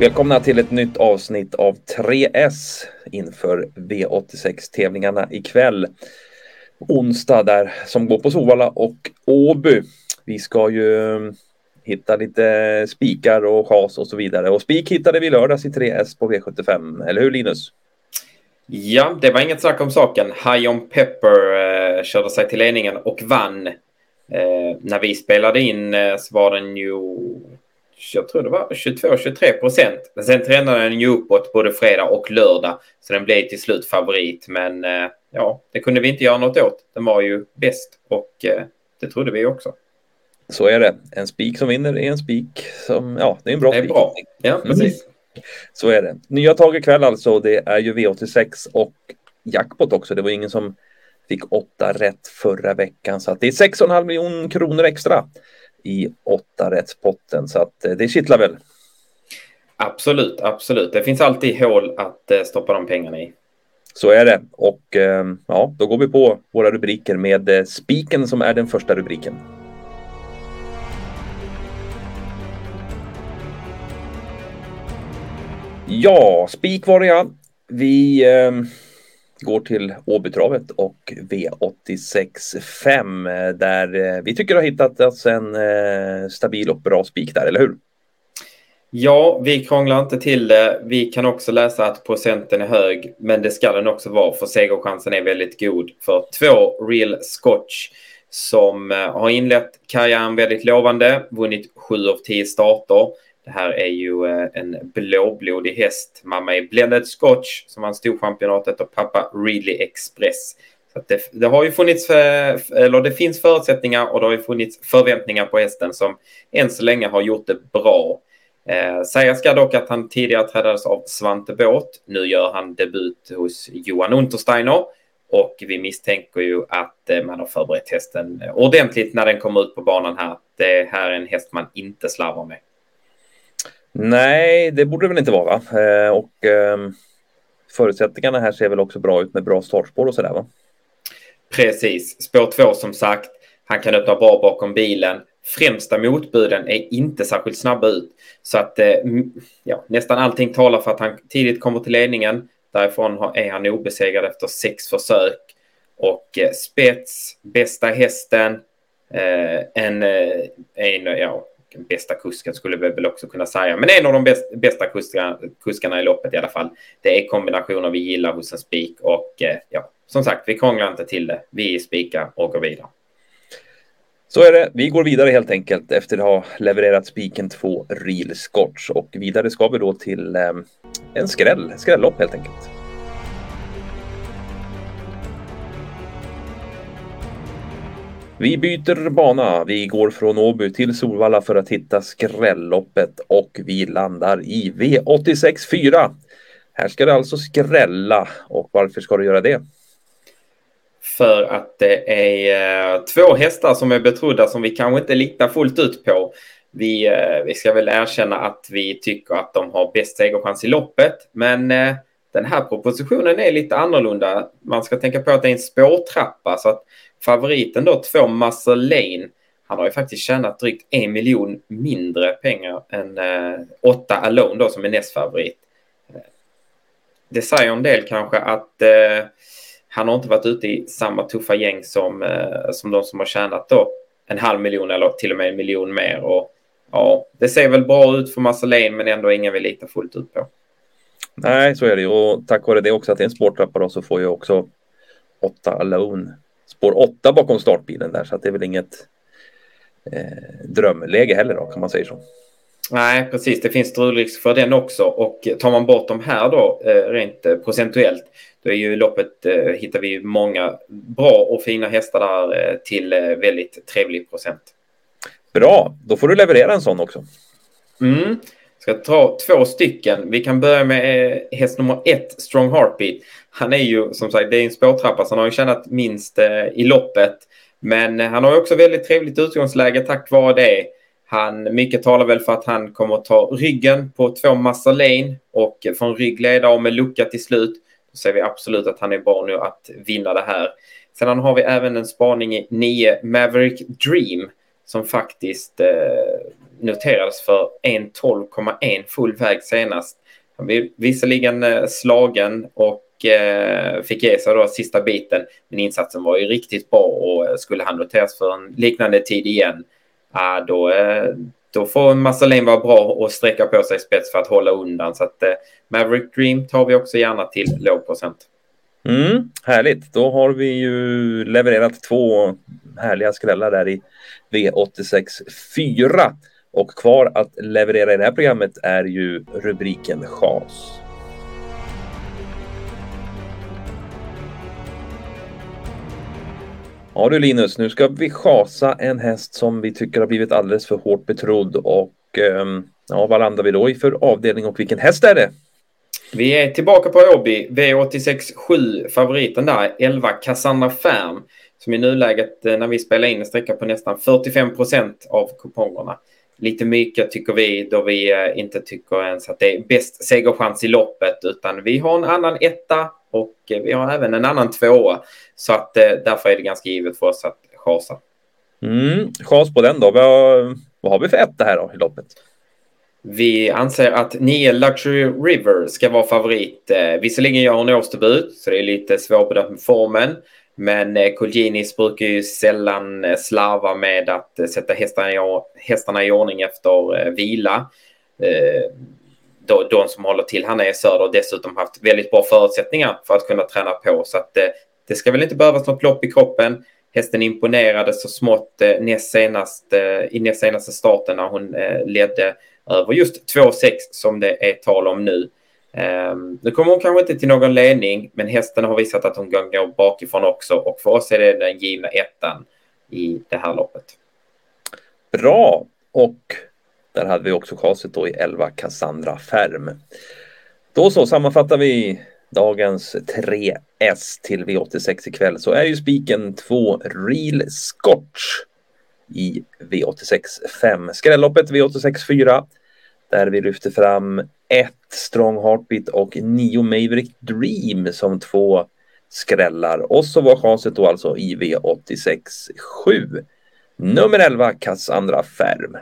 Välkomna till ett nytt avsnitt av 3S inför V86-tävlingarna ikväll. Onsdag där som går på Sovalla och Åby. Vi ska ju mm, hitta lite spikar och chas och så vidare. Och spik hittade vi lördags i 3S på V75, eller hur Linus? Ja, det var inget snack om saken. High on Pepper eh, körde sig till ledningen och vann. Eh, när vi spelade in eh, så var den ju jag tror det var 22-23 procent. Men sen tränade den ju uppåt både fredag och lördag. Så den blev till slut favorit. Men eh, ja, det kunde vi inte göra något åt. Den var ju bäst och eh, det trodde vi också. Så är det. En spik som vinner är en spik som, ja, det är en bra spik. Det är bra, ja mm. precis. Mm. Så är det. Nya tag ikväll alltså. Det är ju V86 och jackpot också. Det var ingen som fick åtta rätt förra veckan. Så att det är 6,5 miljoner kronor extra i åtta rättspotten. Så att eh, det kittlar väl. Absolut, absolut. Det finns alltid hål att eh, stoppa de pengarna i. Så är det. Och ehm, ja, då går vi på våra rubriker med eh, spiken som är den första rubriken. Ja, spik var det ja. Vi eh, går till Åbytravet och V86 5 eh, där eh, vi tycker har hittat oss en eh, stabil och bra spik där, eller hur? Ja, vi krånglar inte till det. Vi kan också läsa att procenten är hög, men det ska den också vara för segerchansen är väldigt god för två Real Scotch som har inlett karriären väldigt lovande, vunnit sju av tio starter det här är ju eh, en blåblodig häst. Mamma är Blended Scotch som vann storchampionatet och pappa Really Express. Så det, det, har ju funnits, eh, eller det finns förutsättningar och det har ju funnits förväntningar på hästen som än så länge har gjort det bra. Eh, sägas ska dock att han tidigare trädades av Svante Båt. Nu gör han debut hos Johan Untersteiner och vi misstänker ju att eh, man har förberett hästen ordentligt när den kommer ut på banan här. Det här är en häst man inte slarvar med. Nej, det borde det väl inte vara. Eh, och eh, förutsättningarna här ser väl också bra ut med bra startspår och sådär va? Precis. Spår två som sagt. Han kan öppna bra bakom bilen. Främsta motbuden är inte särskilt snabba ut. Så att eh, ja, nästan allting talar för att han tidigt kommer till ledningen. Därifrån är han obesegrad efter sex försök. Och eh, spets, bästa hästen, eh, en, eh, en ja, bästa kusken skulle vi väl också kunna säga. Men en av de bästa, bästa kuskarna, kuskarna i loppet i alla fall. Det är kombinationer vi gillar hos en spik och eh, ja, som sagt, vi krånglar inte till det. Vi spikar och går vidare. Så är det. Vi går vidare helt enkelt efter att ha levererat spiken två real scotch och vidare ska vi då till eh, en skräll, skrällopp helt enkelt. Vi byter bana. Vi går från Åby till Solvalla för att hitta skrälloppet och vi landar i V86 4. Här ska det alltså skrälla och varför ska du göra det? För att det är eh, två hästar som är betrodda som vi kanske inte litar fullt ut på. Vi, eh, vi ska väl erkänna att vi tycker att de har bäst segerchans i loppet, men eh, den här propositionen är lite annorlunda. Man ska tänka på att det är en spårtrappa så att favoriten då, två Muscle Lane, han har ju faktiskt tjänat drygt en miljon mindre pengar än eh, åtta Alone då som är nästfavorit. Eh, det säger en del kanske att eh, han har inte varit ute i samma tuffa gäng som, eh, som de som har tjänat då en halv miljon eller till och med en miljon mer. Och, ja, det ser väl bra ut för Muscle Lane men ändå ingen vi litar fullt ut på. Nej, så är det ju. och tack vare det också att det är en spårtrappa då så får jag också åtta alone spår åtta bakom startbilen där så det är väl inget eh, drömläge heller då kan man säga så. Nej, precis. Det finns strulrisk för den också och tar man bort de här då eh, rent eh, procentuellt då är ju loppet eh, hittar vi många bra och fina hästar där till väldigt trevlig procent. Bra, då får du leverera en sån också. Mm ska ta två stycken. Vi kan börja med eh, häst nummer ett, Strong Heartbeat. Han är ju som sagt, det är en spårtrappa så han har ju tjänat minst eh, i loppet. Men eh, han har också väldigt trevligt utgångsläge tack vare det. Han, mycket talar väl för att han kommer att ta ryggen på två Massa och från ryggledare och med lucka till slut. Då ser vi absolut att han är bra nu att vinna det här. Sedan har vi även en spaning i 9 Maverick Dream som faktiskt eh, noterades för 1.12,1 full väg senast. Han blev visserligen eh, slagen och eh, fick ge sig då sista biten. Men insatsen var ju riktigt bra och eh, skulle han noteras för en liknande tid igen, då, då får Massalin vara bra och sträcka på sig spets för att hålla undan. Så att Maverick Dream tar vi också gärna till låg procent. Mm, härligt, då har vi ju levererat två härliga skrällar där i V86 4. Och kvar att leverera i det här programmet är ju rubriken chans. Ja du Linus, nu ska vi chasa en häst som vi tycker har blivit alldeles för hårt betrodd och ehm, ja, vad landar vi då i för avdelning och vilken häst är det? Vi är tillbaka på Åby, V86 7, favoriten där, 11 Cassandra Färm som i nuläget eh, när vi spelar in en sträcka på nästan 45 procent av kupongerna. Lite mycket tycker vi då vi eh, inte tycker ens att det är bäst segerchans i loppet utan vi har en annan etta och eh, vi har även en annan tvåa. Så att därför är det ganska givet för oss att chasa. Mm, chas på den då. Vad, vad har vi för etta här då i loppet? Vi anser att 9 Luxury River ska vara favorit. Visserligen gör hon årsdebut så det är lite svårbedömt med formen. Men eh, Colginis brukar ju sällan eh, slarva med att eh, sätta hästarna i, hästarna i ordning efter eh, vila. De som håller till här nere i söder har dessutom haft väldigt bra förutsättningar för att kunna träna på. Så att det ska väl inte behövas något lopp i kroppen. Hästen imponerade så smått näst senast, i näst senaste starten när hon ledde över just 2,6 som det är tal om nu. Ehm, nu kommer hon kanske inte till någon ledning, men hästen har visat att hon kan gå bakifrån också och för oss är det den givna ettan i det här loppet. Bra! Och där hade vi också chaset då i 11 Cassandra Färm. Då så sammanfattar vi dagens 3S till V86 ikväll så är ju spiken 2 Real Scotch i V86 5. Skrälloppet V86 4 där vi lyfter fram ett Strong Heartbeat och nio Maverick Dream som två skrällar. Och så var chanset då alltså IV86 7. Nummer 11 Cassandra Färm.